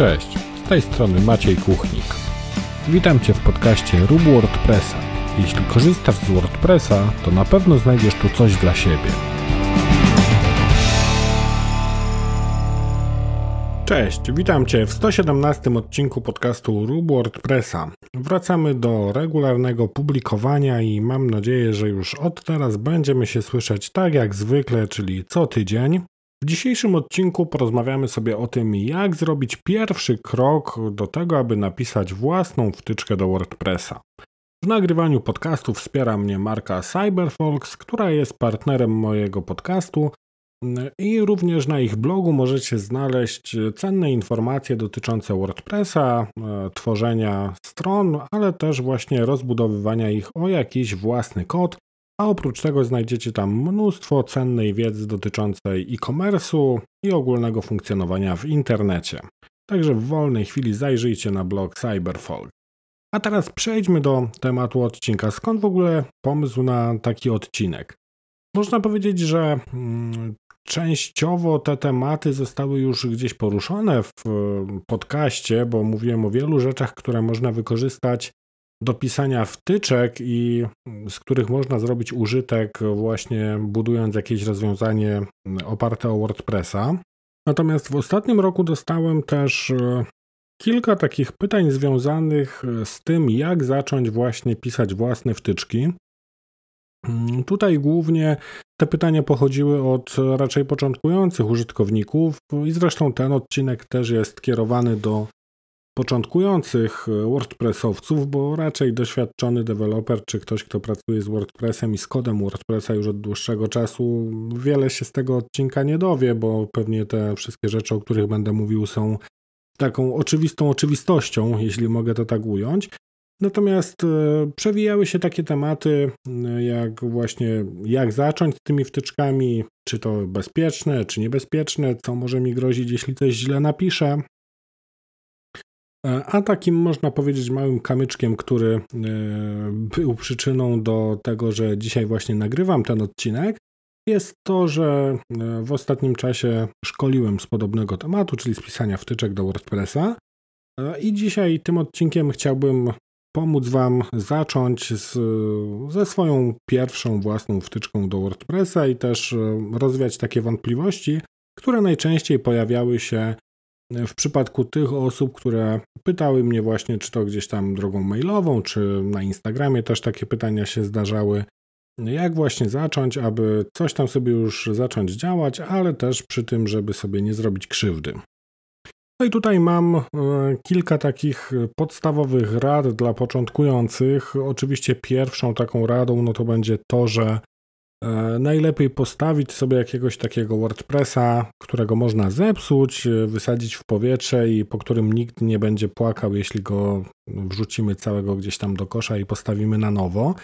Cześć, z tej strony Maciej Kuchnik. Witam Cię w podcaście Rób WordPressa. Jeśli korzystasz z WordPressa, to na pewno znajdziesz tu coś dla siebie. Cześć, witam Cię w 117 odcinku podcastu Rób WordPressa. Wracamy do regularnego publikowania i mam nadzieję, że już od teraz będziemy się słyszeć tak jak zwykle, czyli co tydzień. W dzisiejszym odcinku porozmawiamy sobie o tym, jak zrobić pierwszy krok do tego, aby napisać własną wtyczkę do WordPressa. W nagrywaniu podcastu wspiera mnie marka Cyberfolks, która jest partnerem mojego podcastu i również na ich blogu możecie znaleźć cenne informacje dotyczące WordPressa, e, tworzenia stron, ale też właśnie rozbudowywania ich o jakiś własny kod, a oprócz tego znajdziecie tam mnóstwo cennej wiedzy dotyczącej e-commerce'u i ogólnego funkcjonowania w internecie. Także w wolnej chwili zajrzyjcie na blog Cyberfolk. A teraz przejdźmy do tematu odcinka. Skąd w ogóle pomysł na taki odcinek? Można powiedzieć, że mm, częściowo te tematy zostały już gdzieś poruszone w podcaście, bo mówiłem o wielu rzeczach, które można wykorzystać do pisania wtyczek i z których można zrobić użytek właśnie budując jakieś rozwiązanie oparte o WordPressa. Natomiast w ostatnim roku dostałem też e, kilka takich pytań związanych z tym, jak zacząć właśnie pisać własne wtyczki. Mm, tutaj głównie te pytania pochodziły od raczej początkujących użytkowników i zresztą ten odcinek też jest kierowany do początkujących WordPressowców, bo raczej doświadczony deweloper czy ktoś, kto pracuje z WordPressem i z kodem WordPressa już od dłuższego czasu, wiele się z tego odcinka nie dowie, bo pewnie te wszystkie rzeczy, o których będę mówił, są taką oczywistą oczywistością, jeśli mogę to tak ująć. Natomiast e, przewijały się takie tematy, e, jak właśnie jak zacząć z tymi wtyczkami, czy to bezpieczne, czy niebezpieczne, co może mi grozić, jeśli coś źle napiszę, a takim można powiedzieć małym kamyczkiem, który e, był przyczyną do tego, że dzisiaj właśnie nagrywam ten odcinek, jest to, że e, w ostatnim czasie szkoliłem z podobnego tematu, czyli z pisania wtyczek do WordPressa. I dzisiaj tym odcinkiem chciałbym pomóc Wam zacząć z, ze swoją pierwszą własną wtyczką do WordPressa i też rozwiać takie wątpliwości, które najczęściej pojawiały się w przypadku tych osób, które pytały mnie właśnie, czy to gdzieś tam drogą mailową, czy na Instagramie też takie pytania się zdarzały, jak właśnie zacząć, aby coś tam sobie już zacząć działać, ale też przy tym, żeby sobie nie zrobić krzywdy. No i tutaj mam e, kilka takich podstawowych rad dla początkujących. Oczywiście pierwszą taką radą no to będzie to, że najlepiej postawić sobie jakiegoś takiego WordPressa, którego można zepsuć, e, wysadzić w powietrze i po którym nikt nie będzie płakał, jeśli go wrzucimy całego gdzieś tam do kosza i postawimy na nowo.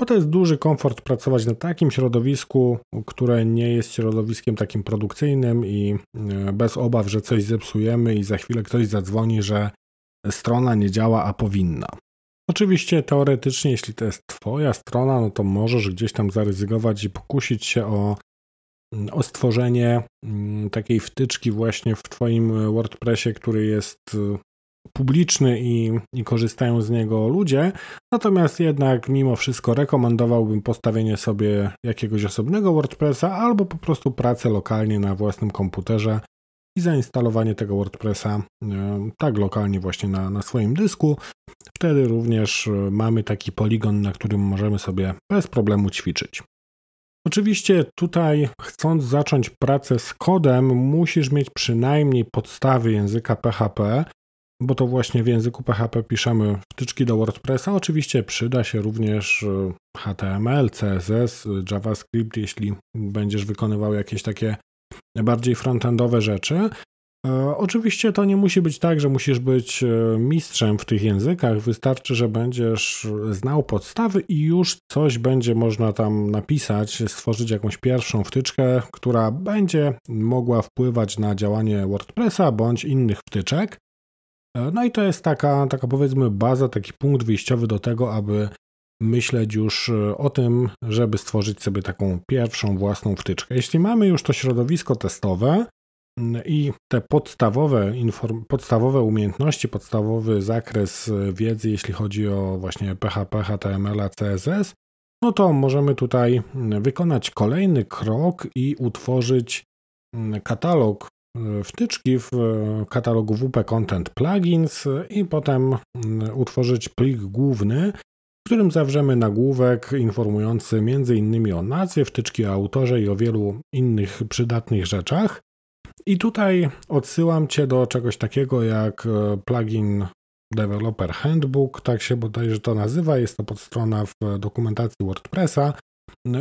Bo to jest duży komfort pracować na takim środowisku, które nie jest środowiskiem takim produkcyjnym i e, bez obaw, że coś zepsujemy i za chwilę ktoś zadzwoni, że strona nie działa, a powinna. Oczywiście teoretycznie, jeśli to jest Twoja strona, no to możesz gdzieś tam zaryzykować i pokusić się o, o stworzenie mm, takiej wtyczki właśnie w Twoim WordPressie, który jest y, publiczny i, i korzystają z niego ludzie. Natomiast jednak mimo wszystko rekomendowałbym postawienie sobie jakiegoś osobnego WordPressa albo po prostu pracę lokalnie na własnym komputerze i zainstalowanie tego WordPressa y, tak lokalnie właśnie na, na swoim dysku, Wtedy również e, mamy taki poligon, na którym możemy sobie bez problemu ćwiczyć. Oczywiście tutaj, chcąc zacząć pracę z kodem, musisz mieć przynajmniej podstawy języka PHP, bo to właśnie w języku PHP piszemy wtyczki do WordPressa. Oczywiście przyda się również e, HTML, CSS, JavaScript, jeśli będziesz wykonywał jakieś takie bardziej frontendowe rzeczy. E, oczywiście to nie musi być tak, że musisz być e, mistrzem w tych językach. Wystarczy, że będziesz znał podstawy i już coś będzie można tam napisać, stworzyć jakąś pierwszą wtyczkę, która będzie mogła wpływać na działanie WordPressa bądź innych wtyczek. E, no i to jest taka, taka powiedzmy baza, taki punkt wyjściowy do tego, aby myśleć już o tym, żeby stworzyć sobie taką pierwszą własną wtyczkę. Jeśli mamy już to środowisko testowe, i te podstawowe, podstawowe umiejętności, podstawowy zakres wiedzy, jeśli chodzi o właśnie PHP, HTML, CSS, no to możemy tutaj wykonać kolejny krok i utworzyć katalog e, wtyczki w e, katalogu WP Content Plugins i potem utworzyć plik główny, w którym zawrzemy nagłówek informujący m.in. o nazwie wtyczki, o autorze i o wielu innych przydatnych rzeczach. I tutaj odsyłam Cię do czegoś takiego jak e, plugin Developer Handbook, tak się bodajże to nazywa. Jest to podstrona w dokumentacji WordPressa.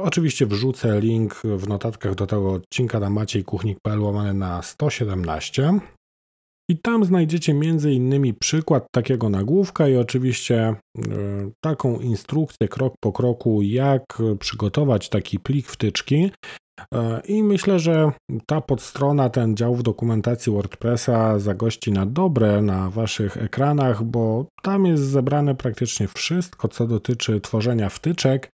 Oczywiście wrzucę link w notatkach do tego odcinka na maciejkuchnik.pl łamane na 117. I tam znajdziecie m.in. przykład takiego nagłówka i oczywiście e, taką instrukcję krok po kroku, jak przygotować taki plik wtyczki. E, I myślę, że ta podstrona, ten dział w dokumentacji WordPressa zagości na dobre na Waszych ekranach, bo tam jest zebrane praktycznie wszystko, co dotyczy tworzenia wtyczek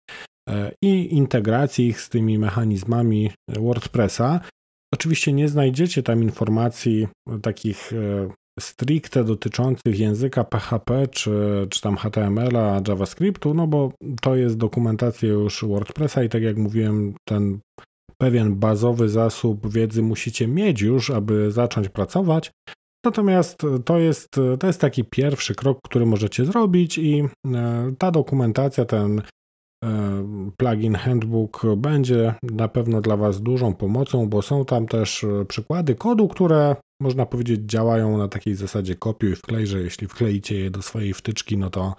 e, i integracji ich z tymi mechanizmami WordPressa. Oczywiście nie znajdziecie tam informacji takich e, stricte dotyczących języka PHP czy, czy tam HTML-a, JavaScriptu, no bo to jest dokumentacja już WordPressa i tak jak mówiłem, ten pewien bazowy zasób wiedzy musicie mieć już, aby zacząć pracować. Natomiast to jest, to jest taki pierwszy krok, który możecie zrobić, i e, ta dokumentacja, ten plugin Handbook będzie na pewno dla Was dużą pomocą, bo są tam też przykłady kodu, które można powiedzieć działają na takiej zasadzie kopiuj wklej, że jeśli wkleicie je do swojej wtyczki, no to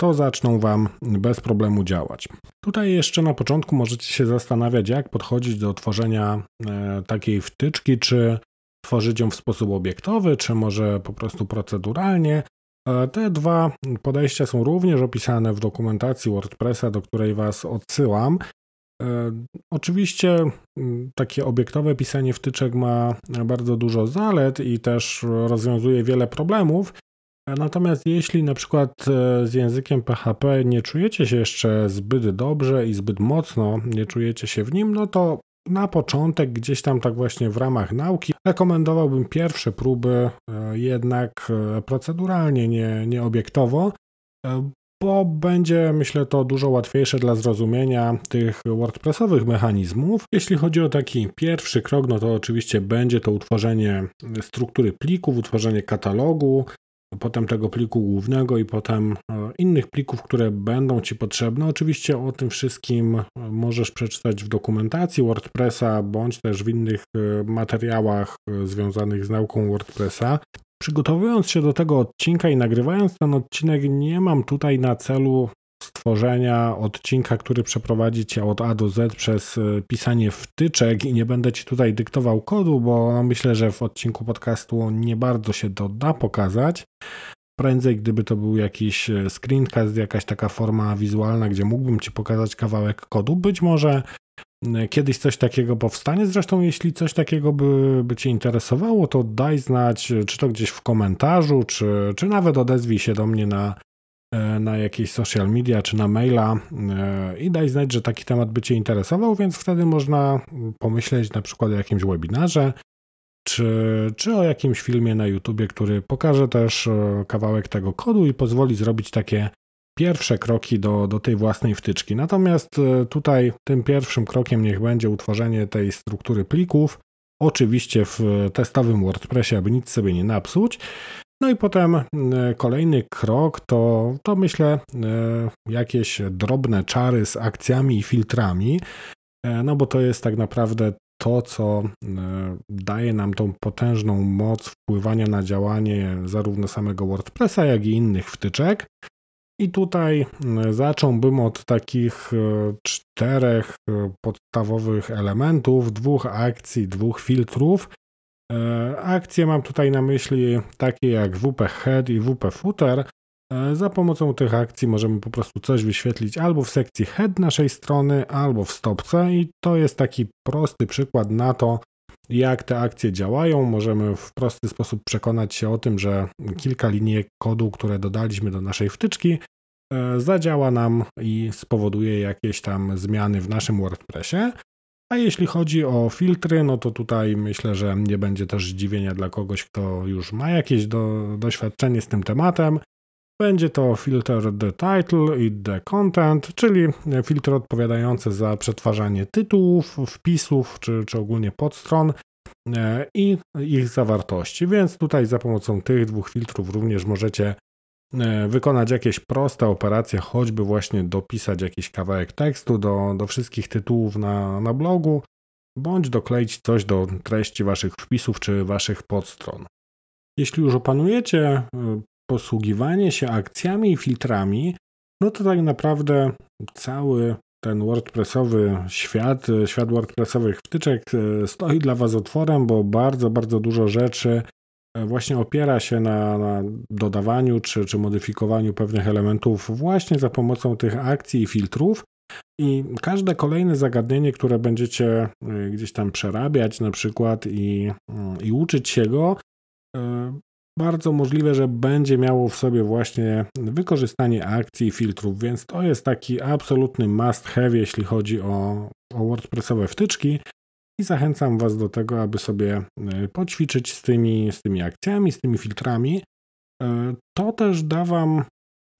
to zaczną Wam bez problemu działać. Tutaj jeszcze na początku możecie się zastanawiać, jak podchodzić do tworzenia e, takiej wtyczki, czy tworzyć ją w sposób obiektowy, czy może po prostu proceduralnie. E, te dwa podejścia są również opisane w dokumentacji WordPressa, do której Was odsyłam. E, oczywiście takie obiektowe pisanie wtyczek ma bardzo dużo zalet i też rozwiązuje wiele problemów, Natomiast jeśli na przykład e, z językiem PHP nie czujecie się jeszcze zbyt dobrze i zbyt mocno nie czujecie się w nim, no to na początek, gdzieś tam tak właśnie w ramach nauki, rekomendowałbym pierwsze próby e, jednak e, proceduralnie, nie, nie obiektowo, bo będzie, myślę, to dużo łatwiejsze dla zrozumienia tych WordPressowych mechanizmów. Jeśli chodzi o taki pierwszy krok, no to oczywiście będzie to utworzenie struktury plików, utworzenie katalogu, potem tego pliku głównego i potem e, innych plików, które będą Ci potrzebne. Oczywiście o tym wszystkim e, możesz przeczytać w dokumentacji WordPressa bądź też w innych e, materiałach związanych z nauką WordPressa. Przygotowując się do tego odcinka i nagrywając ten odcinek, nie mam tutaj na celu stworzenia odcinka, który przeprowadzi cię od A do Z przez e, pisanie wtyczek i nie będę ci tutaj dyktował kodu, bo no myślę, że w odcinku podcastu nie bardzo się to da pokazać. Prędzej, gdyby to był jakiś e, screencast, jakaś taka forma wizualna, gdzie mógłbym ci pokazać kawałek kodu, być może kiedyś coś takiego powstanie. Zresztą, jeśli coś takiego by, by Cię interesowało, to daj znać, czy to gdzieś w komentarzu, czy, czy nawet odezwij się do mnie na na jakieś social media czy na maila e, i daj znać, że taki temat by Cię interesował, więc wtedy można pomyśleć na przykład o jakimś webinarze, czy, czy o jakimś filmie na YouTubie, który pokaże też e, kawałek tego kodu i pozwoli zrobić takie pierwsze kroki do, do tej własnej wtyczki. Natomiast tutaj tym pierwszym krokiem niech będzie utworzenie tej struktury plików. Oczywiście w testowym WordPressie, aby nic sobie nie napsuć. No i potem e, kolejny krok to, to myślę e, jakieś drobne czary z akcjami i filtrami, e, no bo to jest tak naprawdę to, co daje nam tą potężną moc wpływania na działanie zarówno samego WordPressa, jak i innych wtyczek. I tutaj zacząłbym od takich czterech podstawowych elementów, dwóch akcji, dwóch filtrów, akcje mam tutaj na myśli takie jak WP Head i WP Footer. E, za pomocą tych akcji możemy po prostu coś wyświetlić albo w sekcji head naszej strony, albo w stopce i to jest taki prosty przykład na to, jak te akcje działają. Możemy w prosty sposób przekonać się o tym, że kilka linii kodu, które dodaliśmy do naszej wtyczki, e, zadziała nam i spowoduje jakieś tam zmiany w naszym WordPressie. A jeśli chodzi o filtry, no to tutaj myślę, że nie będzie też zdziwienia dla kogoś, kto już ma jakieś do, doświadczenie z tym tematem. Będzie to filter the title i the content, czyli filtr odpowiadający za przetwarzanie tytułów, wpisów czy, czy ogólnie podstron e, i ich zawartości. Więc tutaj za pomocą tych dwóch filtrów również możecie wykonać jakieś proste operacje, choćby właśnie dopisać jakiś kawałek tekstu do, do wszystkich tytułów na, na blogu, bądź dokleić coś do treści waszych wpisów czy waszych podstron. Jeśli już opanujecie e, posługiwanie się akcjami i filtrami, no to tak naprawdę cały ten WordPressowy świat, świat WordPressowych wtyczek e, stoi dla Was otworem, bo bardzo, bardzo dużo rzeczy e, właśnie opiera się na, na, dodawaniu czy, czy modyfikowaniu pewnych elementów właśnie za pomocą tych akcji i filtrów. I każde kolejne zagadnienie, które będziecie e, gdzieś tam przerabiać, na przykład, i, mm, i uczyć się go, bardzo możliwe, że będzie miało w sobie właśnie wykorzystanie akcji i filtrów, więc to jest taki absolutny must have, jeśli chodzi o, o WordPressowe wtyczki. I zachęcam Was do tego, aby sobie e, poćwiczyć z tymi, z tymi akcjami, z tymi filtrami. E, to też da Wam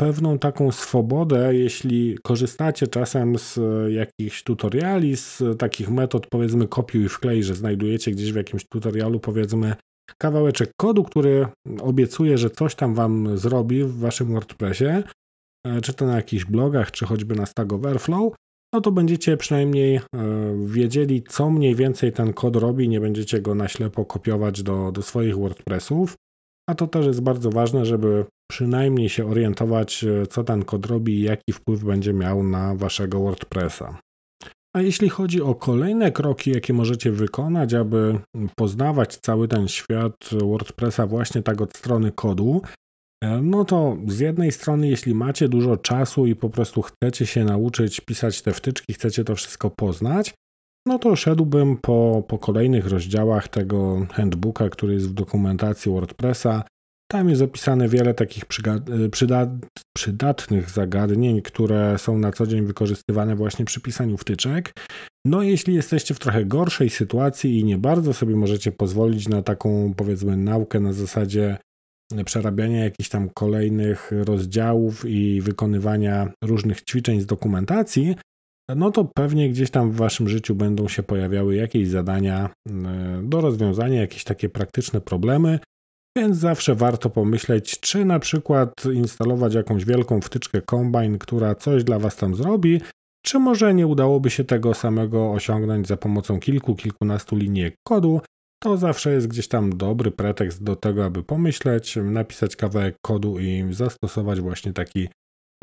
pewną taką swobodę, jeśli korzystacie czasem z jakichś tutoriali, z takich metod, powiedzmy, kopiuj i wklej, że znajdujecie gdzieś w jakimś tutorialu, powiedzmy, kawałeczek kodu, który obiecuje, że coś tam wam zrobi w waszym WordPressie, e, czy to na jakichś blogach, czy choćby na Stack Overflow, no to będziecie przynajmniej e, wiedzieli, co mniej więcej ten kod robi, nie będziecie go na ślepo kopiować do, do swoich WordPressów. A to też jest bardzo ważne, żeby przynajmniej się orientować, e, co ten kod robi i jaki wpływ będzie miał na waszego WordPressa. A jeśli chodzi o kolejne kroki, jakie możecie wykonać, aby poznawać cały ten świat WordPressa właśnie tak od strony kodu, no to z jednej strony, jeśli macie dużo czasu i po prostu chcecie się nauczyć pisać te wtyczki, chcecie to wszystko poznać, no to szedłbym po, po kolejnych rozdziałach tego handbooka, który jest w dokumentacji WordPressa. Tam jest opisane wiele takich przydat przydatnych zagadnień, które są na co dzień wykorzystywane właśnie przy pisaniu wtyczek. No, jeśli jesteście w trochę gorszej sytuacji i nie bardzo sobie możecie pozwolić na taką, powiedzmy, naukę na zasadzie przerabiania jakichś tam kolejnych rozdziałów i wykonywania różnych ćwiczeń z dokumentacji, no to pewnie gdzieś tam w waszym życiu będą się pojawiały jakieś zadania e, do rozwiązania, jakieś takie praktyczne problemy, więc zawsze warto pomyśleć, czy na przykład instalować jakąś wielką wtyczkę Combine, która coś dla Was tam zrobi, czy może nie udałoby się tego samego osiągnąć za pomocą kilku, kilkunastu linii kodu. To zawsze jest gdzieś tam dobry pretekst do tego, aby pomyśleć, napisać kawałek kodu i zastosować właśnie taki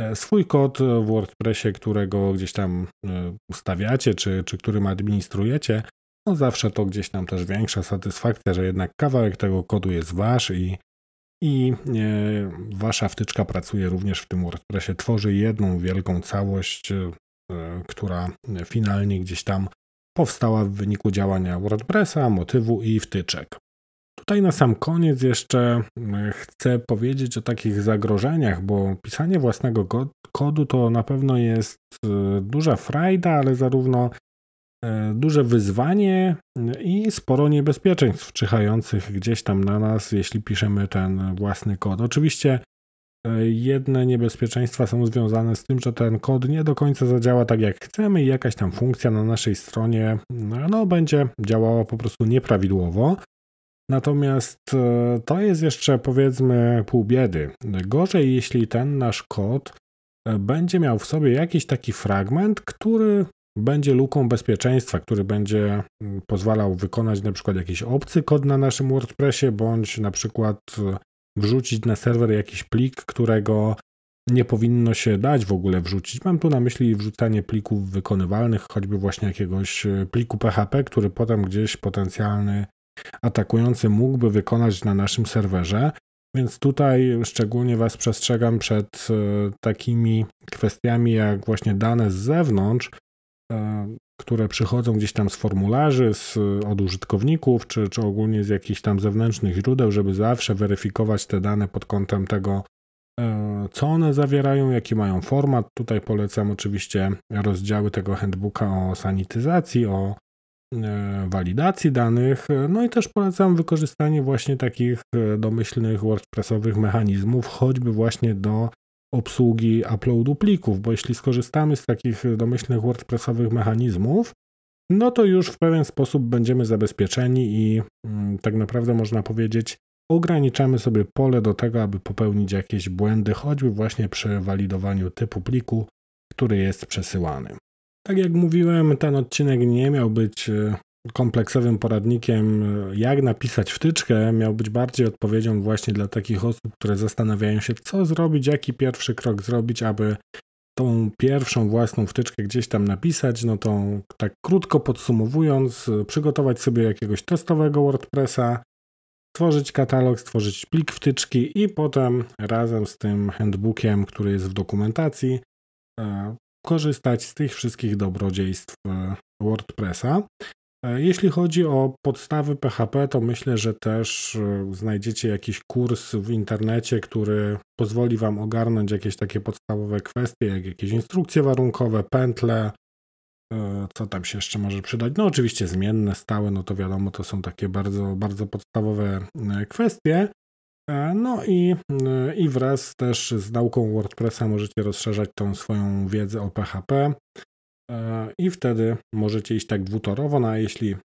e, swój kod w WordPressie, którego gdzieś tam e, ustawiacie, czy, czy którym administrujecie, no zawsze to gdzieś tam też większa satysfakcja, że jednak kawałek tego kodu jest wasz i, i e, wasza wtyczka pracuje również w tym WordPressie, tworzy jedną wielką całość, która finalnie gdzieś tam powstała w wyniku działania WordPressa, motywu i wtyczek. Tutaj na sam koniec jeszcze e, chcę powiedzieć o takich zagrożeniach, bo pisanie własnego kodu to na pewno jest duża frajda, ale zarówno E, duże wyzwanie i sporo niebezpieczeństw czyhających gdzieś tam na nas, jeśli piszemy ten własny kod. Oczywiście jedne niebezpieczeństwa są związane z tym, że ten kod nie do końca zadziała tak jak chcemy i jakaś tam funkcja na naszej stronie no, będzie działała po prostu nieprawidłowo. Natomiast e, to jest jeszcze powiedzmy pół biedy. Gorzej, jeśli ten nasz kod będzie miał w sobie jakiś taki fragment, który będzie luką bezpieczeństwa, który będzie mm, pozwalał wykonać na przykład jakiś obcy kod na naszym WordPressie, bądź na przykład e, wrzucić na serwer jakiś plik, którego nie powinno się dać w ogóle wrzucić. Mam tu na myśli wrzucanie plików wykonywalnych, choćby właśnie jakiegoś e, pliku PHP, który potem gdzieś potencjalny atakujący mógłby wykonać na naszym serwerze. Więc tutaj szczególnie Was przestrzegam przed e, takimi kwestiami jak właśnie dane z zewnątrz, E, które przychodzą gdzieś tam z formularzy, z, od użytkowników, czy, czy ogólnie z jakichś tam zewnętrznych źródeł, żeby zawsze weryfikować te dane pod kątem tego, e, co one zawierają, jaki mają format. Tutaj polecam oczywiście rozdziały tego handbooka o sanityzacji, o walidacji danych, no i też polecam wykorzystanie właśnie takich domyślnych WordPressowych mechanizmów, choćby właśnie do obsługi uploadu plików, bo jeśli skorzystamy z takich domyślnych WordPressowych mechanizmów, no to już w pewien sposób będziemy zabezpieczeni i mm, tak naprawdę można powiedzieć, ograniczamy sobie pole do tego, aby popełnić jakieś błędy, choćby właśnie przy walidowaniu typu pliku, który jest przesyłany. Tak jak mówiłem, ten odcinek nie miał być e, kompleksowym poradnikiem, e, jak napisać wtyczkę, miał być bardziej odpowiedzią właśnie dla takich osób, które zastanawiają się, co zrobić, jaki pierwszy krok zrobić, aby tą pierwszą własną wtyczkę gdzieś tam napisać, no to tak krótko podsumowując, e, przygotować sobie jakiegoś testowego WordPressa, stworzyć katalog, stworzyć plik wtyczki i potem razem z tym handbookiem, który jest w dokumentacji, korzystać z tych wszystkich dobrodziejstw WordPressa. E, jeśli chodzi o podstawy PHP, to myślę, że też e, znajdziecie jakiś kurs w internecie, który pozwoli Wam ogarnąć jakieś takie podstawowe kwestie, jak jakieś instrukcje warunkowe, pętle, e, co tam się jeszcze może przydać. No oczywiście zmienne, stałe, no to wiadomo, to są takie bardzo, bardzo podstawowe kwestie. No i, i wraz też z nauką WordPressa możecie rozszerzać tą swoją wiedzę o PHP. E, i wtedy możecie iść tak dwutorowo, no a jeśli e,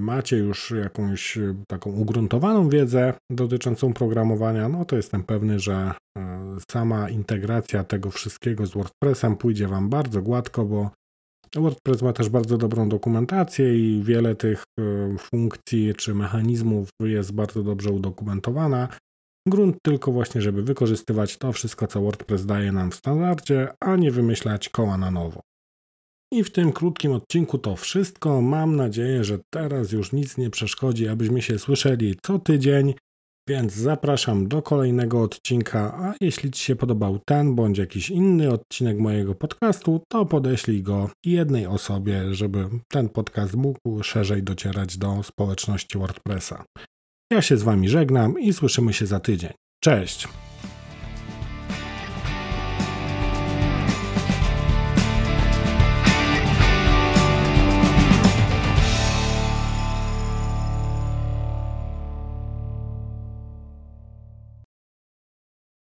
macie już jakąś e, taką ugruntowaną wiedzę dotyczącą programowania, no to jestem pewny, że sama integracja tego wszystkiego z WordPressem pójdzie Wam bardzo gładko, bo WordPress ma też bardzo dobrą dokumentację i wiele tych funkcji czy mechanizmów jest bardzo dobrze udokumentowana. Grunt tylko właśnie, żeby wykorzystywać to wszystko, co WordPress daje nam w standardzie, a nie wymyślać koła na nowo. I w tym krótkim odcinku to wszystko. Mam nadzieję, że teraz już nic nie przeszkodzi, abyśmy się słyszeli co tydzień. Więc zapraszam do kolejnego odcinka, a jeśli Ci się podobał ten bądź jakiś inny odcinek mojego podcastu, to podeślij go jednej osobie, żeby ten podcast mógł szerzej docierać do społeczności WordPressa. Ja się z Wami żegnam i słyszymy się za tydzień. Cześć!